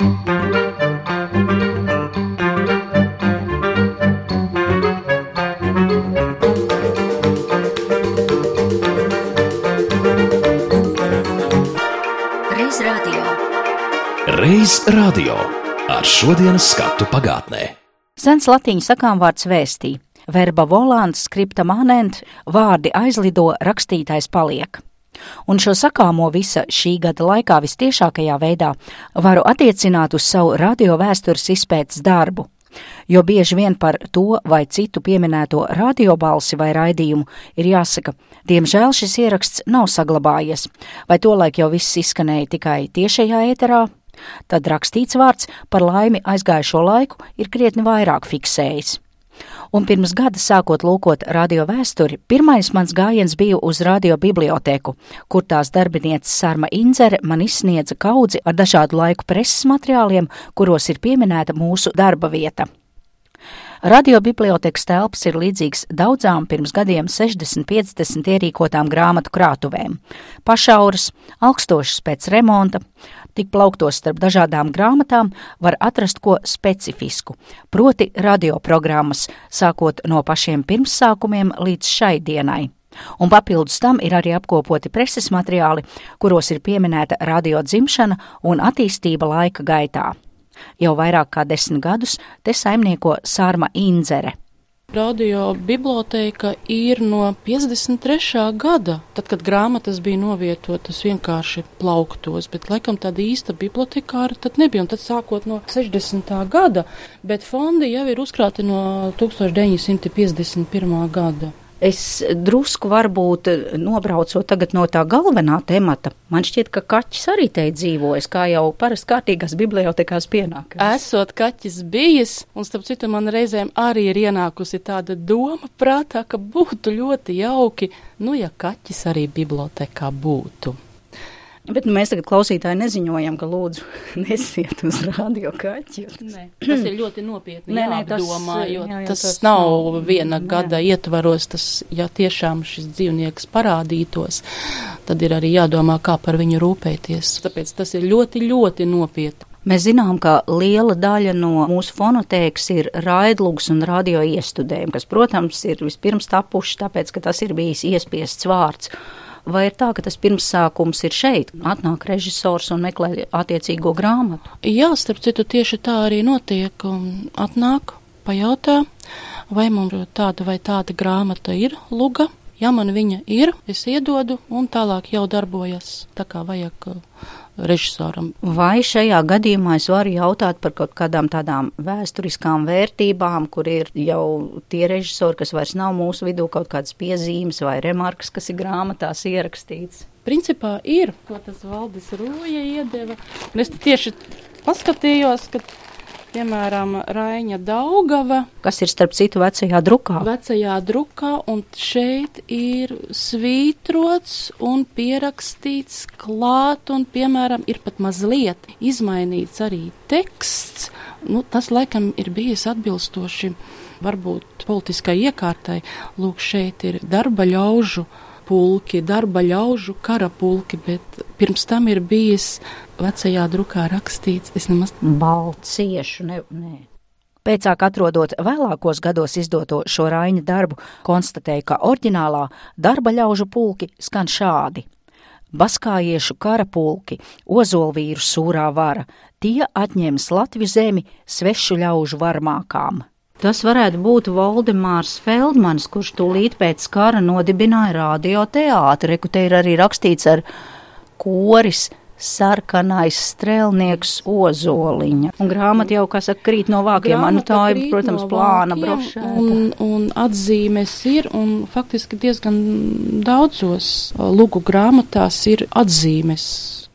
Reiz radio ar šodienas skatu pagātnē. Sens latīņu sakāmvārds vēstī. Verba volants, skripta manent, vārdi aizlido, rakstītais paliek. Un šo sakāmo visa šī gada laikā vistiešākajā veidā varu attiecināt uz savu radio vēstures izpētes darbu. Jo bieži vien par to vai citu pieminēto radiobalsi vai raidījumu ir jāsaka, diemžēl šis ieraksts nav saglabājies, vai tolaik jau viss izskanēja tikai tiešajā ēterā, tad rakstīts vārds par laimi aizgājušo laiku ir krietni vairāk fiksējis. Un pirms gada sākot lūkot radio vēsturi, pirmais mans gājiens bija uz radio bibliotēku, kur tās darbinieces Sarma Inzere man izsniedza kaudzi ar dažādu laiku preses materiāliem, kuros ir pieminēta mūsu darba vieta. Radiobibliotekas telpas ir līdzīgs daudzām pirms gadiem 60-50 ierīkotām grāmatu krātuvēm. Pašauras, augstošas pēc remonta, tik plauktos starp dažādām grāmatām var atrast ko specifisku, proti radioprogrammas, sākot no pašiem pirmsākumiem līdz šai dienai. Un papildus tam ir arī apkopoti preses materiāli, kuros ir pieminēta radio dzimšana un attīstība laika gaitā. Jau vairāk kā desmit gadus te saimnieko Sārma Inzere. Radio biblioteka ir no 53. gada, tad, kad grāmatas bija novietotas vienkārši plauktos, bet laikam tāda īsta bibliotekāra tad nebija, un tad sākot no 60. gada, bet fondi jau ir uzkrāti no 1951. gada. Es drusku varbūt nobraucot tagad no tā galvenā temata. Man šķiet, ka kaķis arī te dzīvojas, kā jau parasti kārtīgās bibliotekās pienāk. Esot kaķis bijis, un starp citu man reizēm arī ir ienākusi tāda doma prātā, ka būtu ļoti jauki, nu ja kaķis arī bibliotekā būtu. Bet nu, mēs tagad klausītāji neziņojam, ka lūdzu nesiet uz radio kaķi. Nē, tas ir ļoti nopietni Nē, nē, tas, jāapdomā, jo jā, jā, tas, tas nav viena nē. gada ietvaros, tas, ja tiešām šis dzīvnieks parādītos, tad ir arī jādomā, kā par viņu rūpēties. Tāpēc tas ir ļoti, ļoti nopietni. Mēs zinām, ka liela daļa no mūsu fonotēkas ir raidlūgs un radio iestudējumi, kas, protams, ir vispirms tapuši, tāpēc, ka tas ir bijis iespiests vārds. Vai ir tā, ka tas pirmsākums ir šeit? Atnāk režisors un meklē attiecīgo grāmatu. Jā, starp citu, tieši tā arī notiek. Atnāk, pajautā, vai mums tāda vai tāda grāmata ir luga. Ja man viņa ir, es iedodu un tālāk jau darbojas tā kā vajag režisoram. Vai šajā gadījumā es varu jautāt par kaut kādām tādām vēsturiskām vērtībām, kur ir jau tie režisori, kas vairs nav mūsu vidū, kaut kādas piezīmes vai remarkas, kas ir grāmatās ierakstīts? Principā ir, ko tas Valdis Rūja iedeva. Un es tieši paskatījos, ka, piemēram, Raiņa Daugava Kas ir starp citu vecajā drukā? vecajā drukā, un šeit ir svītrots un pierakstīts klāt, un, piemēram, ir pat mazliet izmainīts arī teksts. Nu, tas, laikam, ir bijis atbilstoši varbūt politiskai iekārtai. Lūk, šeit ir darba ļaužu pulki, darba ļaužu kara pulki, bet pirms tam ir bijis vecajā drukā rakstīts, es nemaz Balciešu, ne, nē. Pēcāk atrodot vēlākos gados izdoto šo Raina darbu, konstatēja, ka oriģinālā darba ļaužu pulki skan šādi. Baskājiešu kara pulki, ozolvīru sūrā vara, tie atņems Latviju zemi svešu ļaužu varmākām. Tas varētu būt Valdemārs Feldmans, kurš tūlīt pēc kara nodibināja radioteātri, ku te ir arī rakstīts ar koris sarkanais strēlnieks ozoliņa. Un grāmata jau, kā saka, krīt no vākiem. Nu, tā ir, protams, no plāna brošēta. Un, un atzīmes ir, un faktiski diezgan daudzos uh, lugu grāmatās ir atzīmes.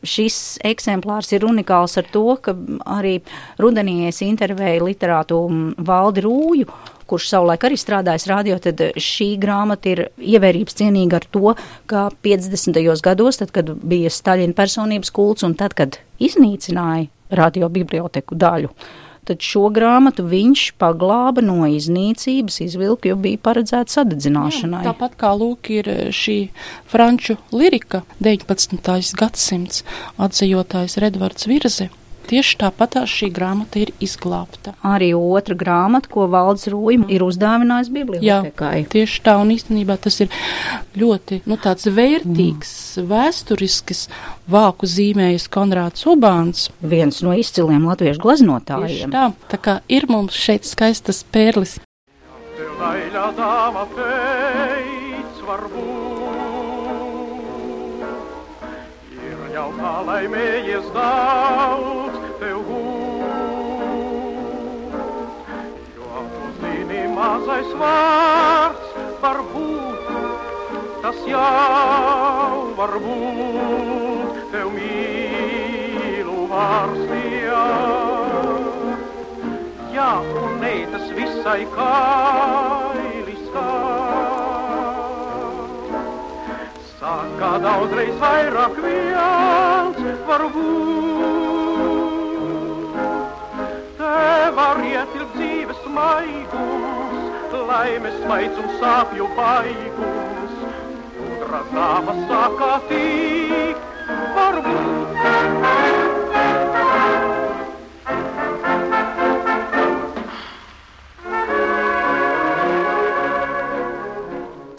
Šis eksemplārs ir unikāls ar to, ka arī rudenī es intervēju literātu Valdi Rūju, kurš savulaik arī strādājis radio, tad šī grāmata ir ievērības cienīga ar to, ka 50. gados, tad, kad bija Staļina personības kults un tad, kad iznīcināja radio biblioteku daļu, tad šo grāmatu viņš paglāba no iznīcības, izvilka, jo bija paredzēta sadedzināšanai. Jā, tāpat kā lūk ir šī franču lirika 19. gadsimts atzījotājs Redvards Virze. Tieši tāpat šī grāmata ir izglābta. Arī otra grāmata, ko Valds Rūjs ir uzdāvinājis bibliotekai. Jā, tieši tā, un īstenībā tas ir ļoti nu, tāds vērtīgs, mm. vēsturisks vāku zīmējis Konrāds Ubāns. Viens no izciliem latviešu glaznotājiem. Tieši tā, tā kā ir mums šeit skaistas pērlis. Laila dāma teic, laimējies daudz tev gūt. Jo tu zini mazais vārds, varbūt tas jau varbūt tev mīlu vārds tie jā un nē, tas visai kailiskā. Saka daudzreiz vairāk viens var būt. Te var ietilpt dzīves maigums, laimes maids un sāpju baigums. Gudra dāma saka tik, varbūt.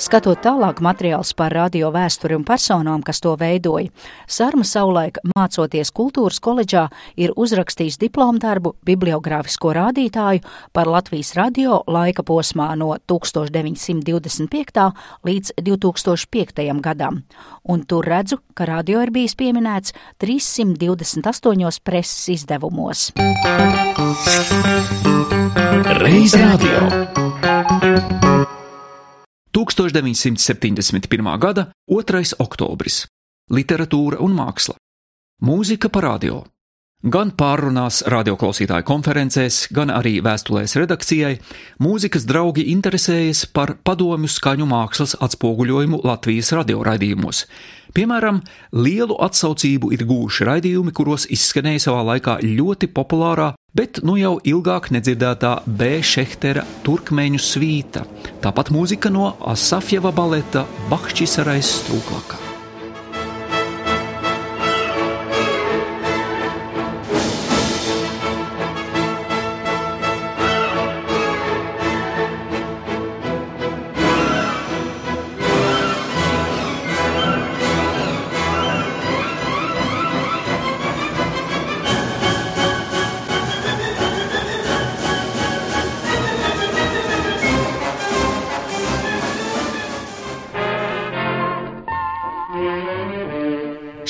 Skatot tālāk materiālus par radio vēsturi un personām, kas to veidoja, Sarma savulaik mācoties kultūras koledžā ir uzrakstījis diplomu darbu bibliogrāfisko rādītāju par Latvijas radio laika posmā no 1925. līdz 2005. gadam, un tur redzu, ka radio ir bijis pieminēts 328 preses izdevumos. Reiz radio! 1971. gada 2. oktobris - literatūra un māksla, mūzika par radio. Gan pārrunās radioklausītāju konferencēs, gan arī vēstulēs redakcijai, mūzikas draugi interesējas par padomju skaņu mākslas atspoguļojumu Latvijas radioraidījumos. Piemēram, lielu atsaucību ir gūši raidījumi, kuros izskanēja savā laikā ļoti populārā bet nu jau ilgāk nedzirdētā B. Šehtera turkmeņu svīta, tāpat mūzika no Asafjeva baleta Bahčisarais Strūklaka.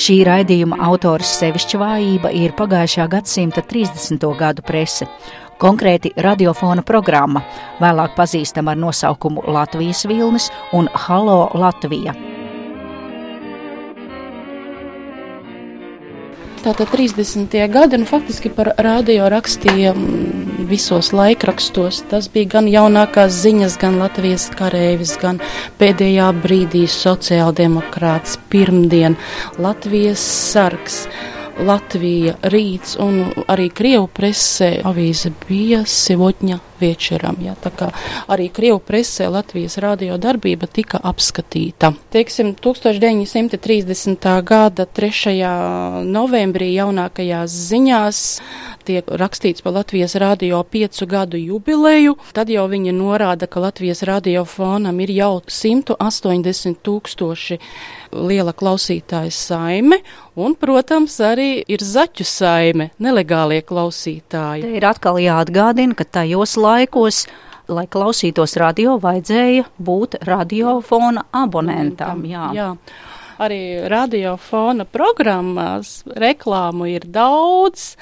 Šī raidījuma autors sevišķa vājība ir pagājušā gadsimta 30. gadu prese, konkrēti radiofona programma, vēlāk pazīstama ar nosaukumu Latvijas vilnis un Halo Latvija. Tātad 30. gadi, nu faktiski par radio rakstīja visos laikrakstos. Tas bija gan jaunākās ziņas, gan Latvijas karēvis, gan pēdējā brīdī sociāldemokrāts, pirmdien Latvijas sargs. Latvija rīts un arī Krievu presē avīze bija Sivotņa večeram. Ja, tā kā arī Krievu presē Latvijas radio darbība tika apskatīta. Teiksim, 1930. gada 3. novembrī jaunākajās ziņās tiek rakstīts par Latvijas radio piecu gadu jubileju, tad jau viņi norāda, ka Latvijas radiofonam ir jau 180 tūkstoši liela klausītāja saime, un, protams, arī ir zaķu saime, nelegālie klausītāji. Te ir atkal jāatgādina, ka tajos laikos lai klausītos radio, vajadzēja būt radiofona abonentam. Jā. jā. Arī radiofona programmās reklāmu ir daudz.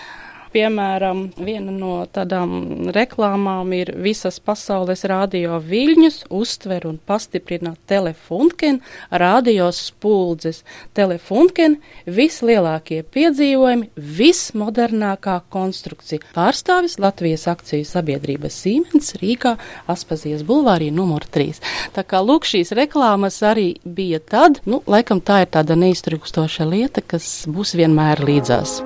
Piemēram, viena no tādām reklāmām ir visas pasaules radio viļņus, uztver un pastiprina telefunken, radio spuldzes. Telefunken vislielākie piedzīvojumi, vismodernākā konstrukcija. Pārstāvis Latvijas akciju sabiedrības Siemens Rīgā Aspazijas bulvārī numur 3. Tā kā lūk šīs reklāmas arī bija tad, nu, laikam tā ir tāda neiztrukstoša lieta, kas būs vienmēr līdzās.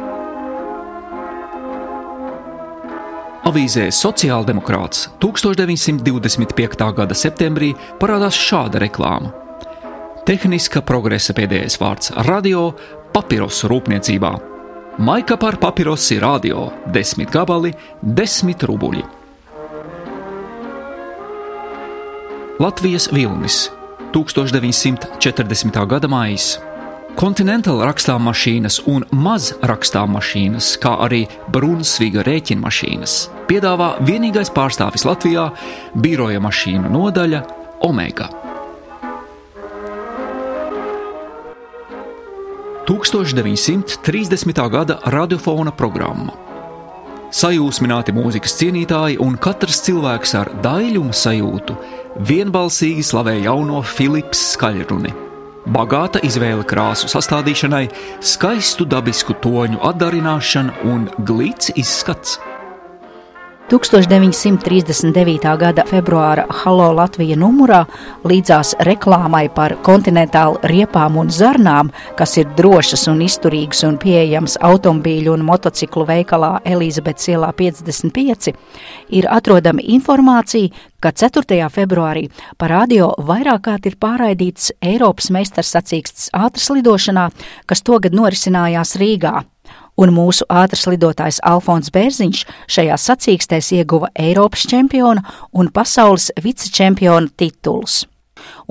Avīzē Sociāldemokrāts 1925. gada septembrī parādās šāda reklāma. Tehniska progresa pēdējais vārds - radio papirosu rūpniecībā. Maika par papirosi radio - desmit gabali, desmit rubuļi. Latvijas Vilnis 1940. gada maijs. Continental rakstāmmašīnas un maz rakstāmmašīnas, kā arī Brunsviga rēķinmašīnas, piedāvā vienīgais pārstāvis Latvijā - biroja mašīnu nodaļa Omega. 1930. gada radiofona programma. Sajūsmināti mūzikas cienītāji un katrs cilvēks ar daļumu sajūtu vienbalsīgi slavē jauno Filips skaļruni. Bagāta izvēle krāsu sastādīšanai, skaistu dabisku toņu atdarināšana un glīts izskats. 1939. gada februāra Halo Latvija numurā līdzās reklāmai par kontinentālu riepām un zarnām, kas ir drošas un izturīgas un pieejamas automobīļu un motociklu veikalā Elizabetes ielā 55, ir atrodama informācija, ka 4. februārī par radio vairāk kārt ir pārraidīts Eiropas meistars sacīksts ātras lidošanā, kas togad norisinājās Rīgā un mūsu ātrs lidotājs Alfons Bērziņš šajā sacīkstēs ieguva Eiropas čempiona un pasaules vicečempiona titulus.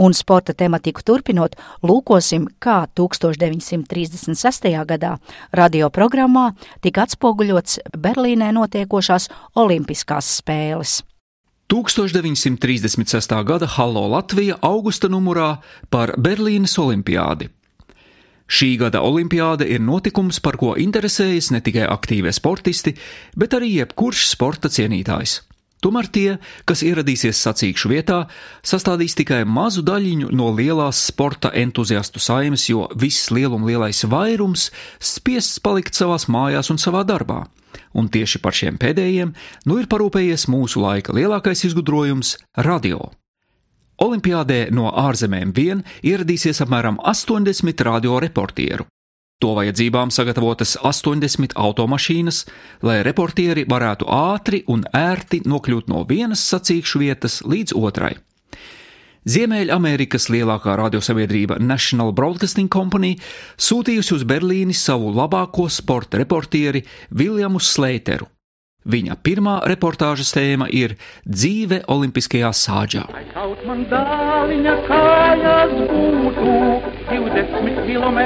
Un sporta tematiku turpinot, lūkosim, kā 1936. gadā radioprogrammā tika atspoguļots Berlīnē notiekošās Olimpiskās spēles. 1936. gada Hallo Latvija augusta numurā par Berlīnes olimpiādi. Šī gada olimpiāde ir notikums, par ko interesējas ne tikai aktīvie sportisti, bet arī jebkurš sporta cienītājs. Tomēr tie, kas ieradīsies sacīkšu vietā, sastādīs tikai mazu daļiņu no lielās sporta entuziastu saimes, jo viss lieluma lielais vairums spiests palikt savās mājās un savā darbā. Un tieši par šiem pēdējiem nu ir parūpējies mūsu laika lielākais izgudrojums - radio. Olimpiādē no ārzemēm vien ieradīsies apmēram 80 radioreportieru. To vajadzībām sagatavotas 80 automašīnas, lai reportieri varētu ātri un ērti nokļūt no vienas sacīkšu vietas līdz otrai. Ziemeļamerikas lielākā radiosabiedrība National Broadcasting Company sūtījusi uz Berlīni savu labāko sporta reportieri Viljamu Sleiteru. Viņa pirmā reportāžas tēma ir dzīve Olimpiskajā sāģā. Kaut man dāliņa kājās būtu 20 km,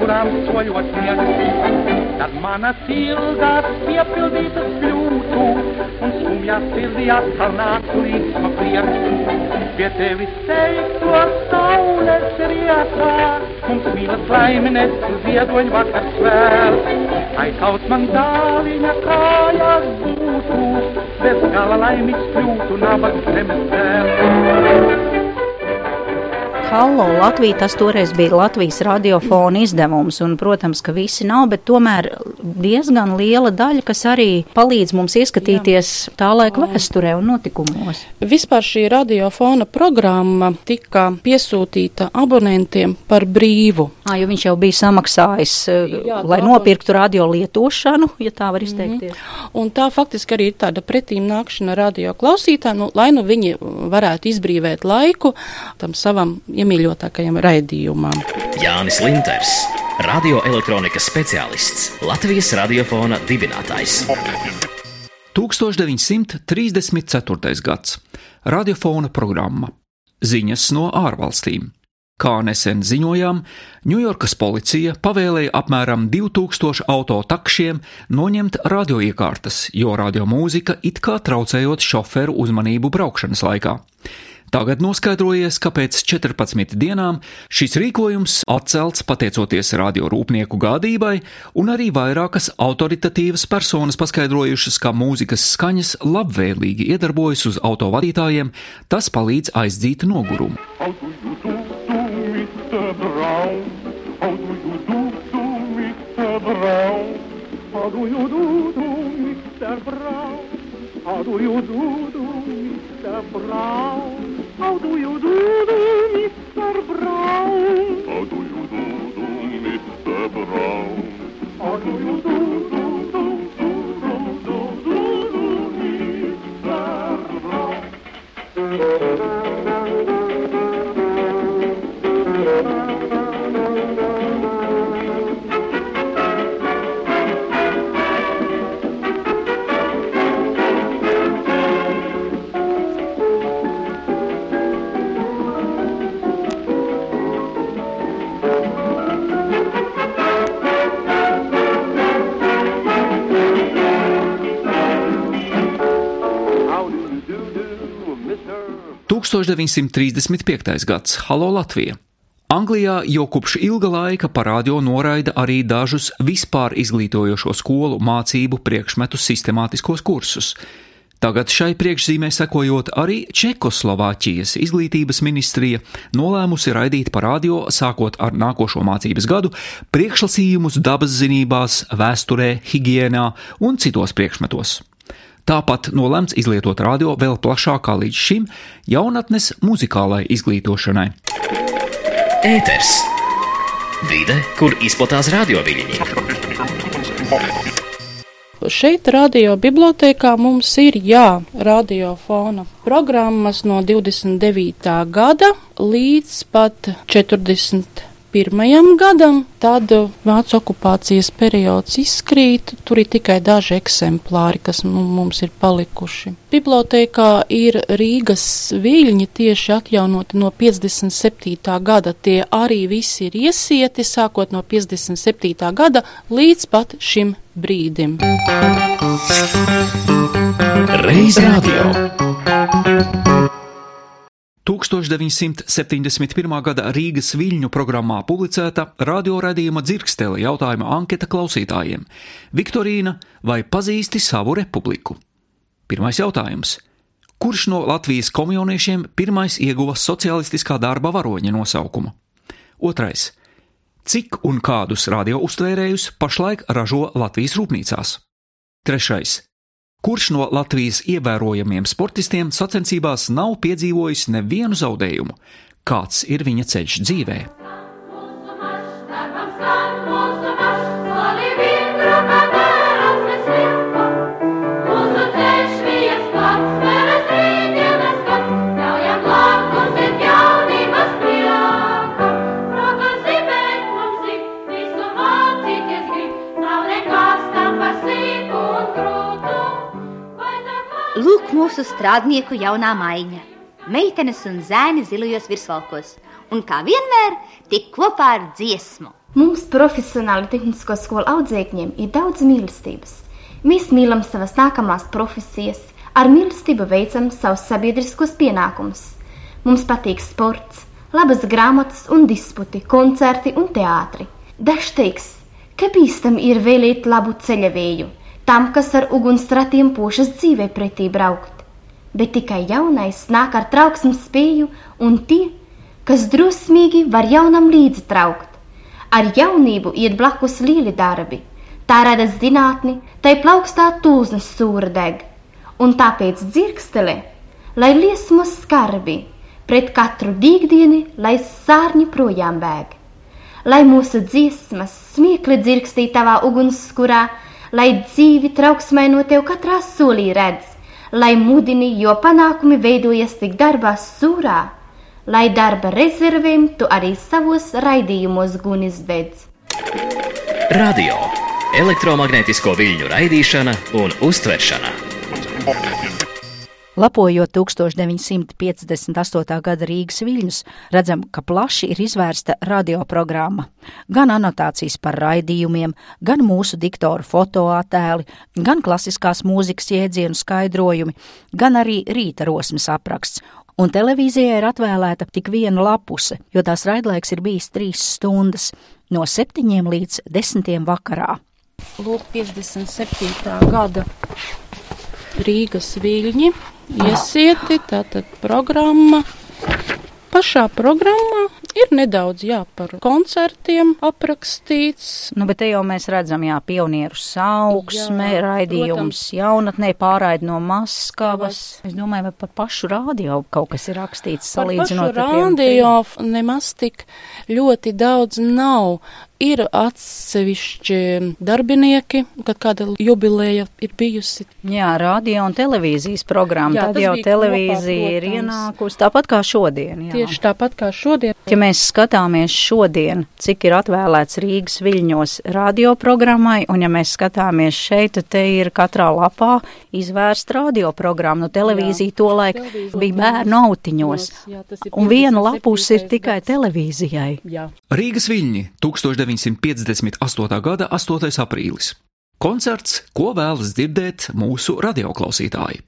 kurām soļot sniegs, tad mana sildās piepildītas kļūtu un skumjā sirdī atkalnātu rīksma prieks. Pie tevis teikto saules rietā, mums mīlas laimines ziedoņu vakars vēl. Oud-Mandali na Kaja's butu, bez galalaj mi skrutu na bak zemstel. Hallo Latvija, tas toreiz bija Latvijas radiofona izdevums, un, protams, ka visi nav, bet tomēr diezgan liela daļa, kas arī palīdz mums ieskatīties Jā. tā laika vēsturē un notikumos. Vispār šī radiofona programma tika piesūtīta abonentiem par brīvu. À, jo viņš jau bija samaksājis, Jā, lai nopirktu radio lietošanu, ja tā var izteikties. Mm -hmm. Un tā faktiski arī ir tāda pretīm nākšana radio klausītā, nu, lai nu viņi varētu izbrīvēt laiku tam savam iemīļotākajam raidījumam. Jānis Linters, radioelektronikas speciālists, Latvijas radiofona dibinātājs. 1934. gads - radiofona programma Ziņas no ārvalstīm. Kā nesen ziņojām, Ņujorkas policija pavēlēja apmēram 2000 autotakšiem noņemt radioiekārtas, jo radiomūzika it kā traucējot šoferu uzmanību braukšanas laikā. Tagad noskaidrojies, ka pēc 14 dienām šis rīkojums atcelts pateicoties radiorūpnieku gādībai, un arī vairākas autoritatīvas personas paskaidrojušas, ka mūzikas skaņas labvēlīgi iedarbojas uz autovadītājiem, tas palīdz aizdzīt nogurumu. How do you do, do, Mr. Brown? How do you do, do, Mr. Brown? How do you do, do, Mr. Brown? How do you do, do, Mr. Brown? How do you do, do Mr. Brown? How do you do, do Mr. Brown? How do you do, do 1935. gads Halo Latvija. Anglijā jau kopš ilga laika parādio noraida arī dažus vispār izglītojošo skolu mācību priekšmetu sistemātiskos kursus. Tagad šai priekšzīmē sekojot arī Čekoslovāķijas izglītības ministrija nolēmusi raidīt par radio, sākot ar nākošo mācības gadu, priekšlasījumus dabas zinībās, vēsturē, higiēnā un citos priekšmetos. Tāpat nolemts izlietot radio vēl plašākā līdz šim jaunatnes muzikālai izglītošanai. Ēters! Vide, kur izplatās radioviļņi. Šeit, radio bibliotekā, mums ir jā, radiofona programmas no 29. gada līdz pat 40. Gadam, tad vācu okupācijas periods izkrīt, tur ir tikai daži eksemplāri, kas mums ir palikuši. Bibliotēkā ir Rīgas viļņi tieši atjaunoti no 57. gada, tie arī visi ir iesieti, sākot no 57. gada līdz pat šim brīdim. Reiz radio. 1971. gada Rīgas viļņu programmā publicēta radioradījuma dzirkstele jautājuma anketa klausītājiem - Viktorīna, vai pazīsti savu republiku? Pirmais jautājums. Kurš no Latvijas komuniešiem pirmais ieguva sociālistiskā darba varoņa nosaukumu? Otrais. Cik un kādus radio uztvērējus pašlaik ražo Latvijas rūpnīcās? Trešais. Kurš no Latvijas ievērojamiem sportistiem sacensībās nav piedzīvojis nevienu zaudējumu? Kāds ir viņa ceļš dzīvē? Mūsu strādnieku jaunā maiņa. Meitenes un zēni zilajos virsvalkos, un kā vienmēr, tik kopā ar dziesmu. Mums, profesionāli tehnisko skolu audzēkņiem, ir daudz mīlestības. Mēs mīlam savas nākamās profesijas, ar mīlestību veicam savus sabiedriskos pienākumus. Mums patīk sports, labas grāmatas un disputi, koncerti un teātri. Dažs teiks, ka bīstam ir vēlēt labu ceļavēju, tam, kas ar ugunsratiem pošas dzīvē pretī braukt. Bet tikai jaunais nāk ar trauksmes spēju, un tie, kas drusmīgi var jaunam līdzi traukt. Ar jaunību iet blakus lieli darbi, tā rada zinātni, tai plaukstā tūznes sūra deg, un tāpēc dzirkstele, lai liesmos skarbi, pret katru dīgdieni, lai sārņi projām bēg. Lai mūsu dziesmas smiekli dzirkstī tavā ugunsskurā, lai dzīvi trauksmai no tev katrā solī redz, lai mudini, jo panākumi veidojas tik darbā sūrā, lai darba rezervēm tu arī savos raidījumos gunis dedz. Radio, elektromagnētisko viļņu raidīšana un uztveršana. Lapojot 1958. gada Rīgas viļņus, redzam, ka plaši ir izvērsta radioprogramma. Gan anotācijas par raidījumiem, gan mūsu diktoru fotoattēli, gan klasiskās mūzikas jēdzienu skaidrojumi, gan arī rīta rosmes apraksts. Un televīzijai ir atvēlēta tik viena lapuse, jo tās raidlaiks ir bijis trīs stundas, no septiņiem līdz desmitiem vakarā. Lūk, 57. gada Rīgas viļņi iesieti, tātad programma. Pašā programmā ir nedaudz jā, par koncertiem aprakstīts. Nu, bet te jau mēs redzam, jā, pionieru sauksme, jā, raidījums protams. jaunatnē pārraid no Maskavas. Es domāju, vai par pašu rādio kaut kas ir rakstīts salīdzinot ar rādio nemaz tik ļoti daudz nav ir atsevišķi darbinieki, kad kāda jubileja ir bijusi. Jā, radio un televīzijas programma. Jā, Tad jau televīzija kopā, ir ienākusi tāpat kā šodien. Jā. Tieši tāpat kā šodien. Ja mēs skatāmies šodien, cik ir atvēlēts Rīgas viļņos radioprogrammai, un ja mēs skatāmies šeit, tad te ir katrā lapā izvērsta radioprogramma. Nu, televīzija to laik bija bērnu autiņos, jā, un viena lapus ir tikai televīzijai. Jā. Rīgas viļņi 1900. 1958. gada 8. aprīlis. Koncerts, ko vēlas dzirdēt mūsu radioklausītāji.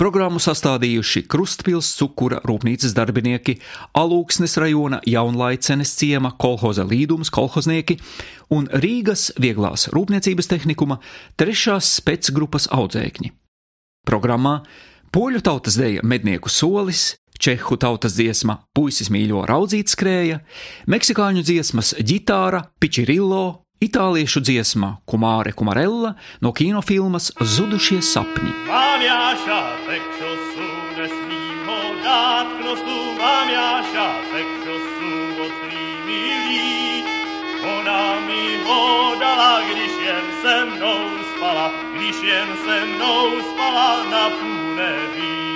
Programmu sastādījuši Krustpils cukura rūpnīcas darbinieki, Alūksnes rajona jaunlaicenes ciema kolhoza līdums kolhoznieki un Rīgas vieglās rūpniecības tehnikuma trešās specgrupas audzēkņi. Programmā poļu tautas deja mednieku solis, čehu tautas dziesma Puisis mīļo raudzīt skrēja, meksikāņu dziesmas ģitāra, pičirillo, itāliešu dziesma Kumāre Kumarella no kinofilmas Zudušie sapņi. Ona mi podala, když jen se mnou spala, když jen se mnou spala na půlneví.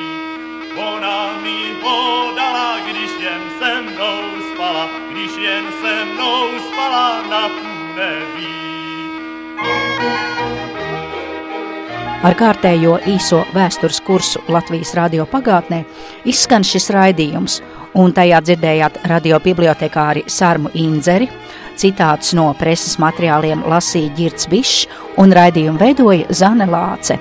Ona mi podala, když jen se mnou spala, když jen se mnou spala na půlneví. Ar kārtējo īso vēstures kursu Latvijas radio pagātnē izskan šis raidījums, un tajā dzirdējāt radio bibliotekāri Sārmu Inzeri, citātus no preses materiāliem lasīja Girts Bišs un raidījumu veidoja Zane Lāce.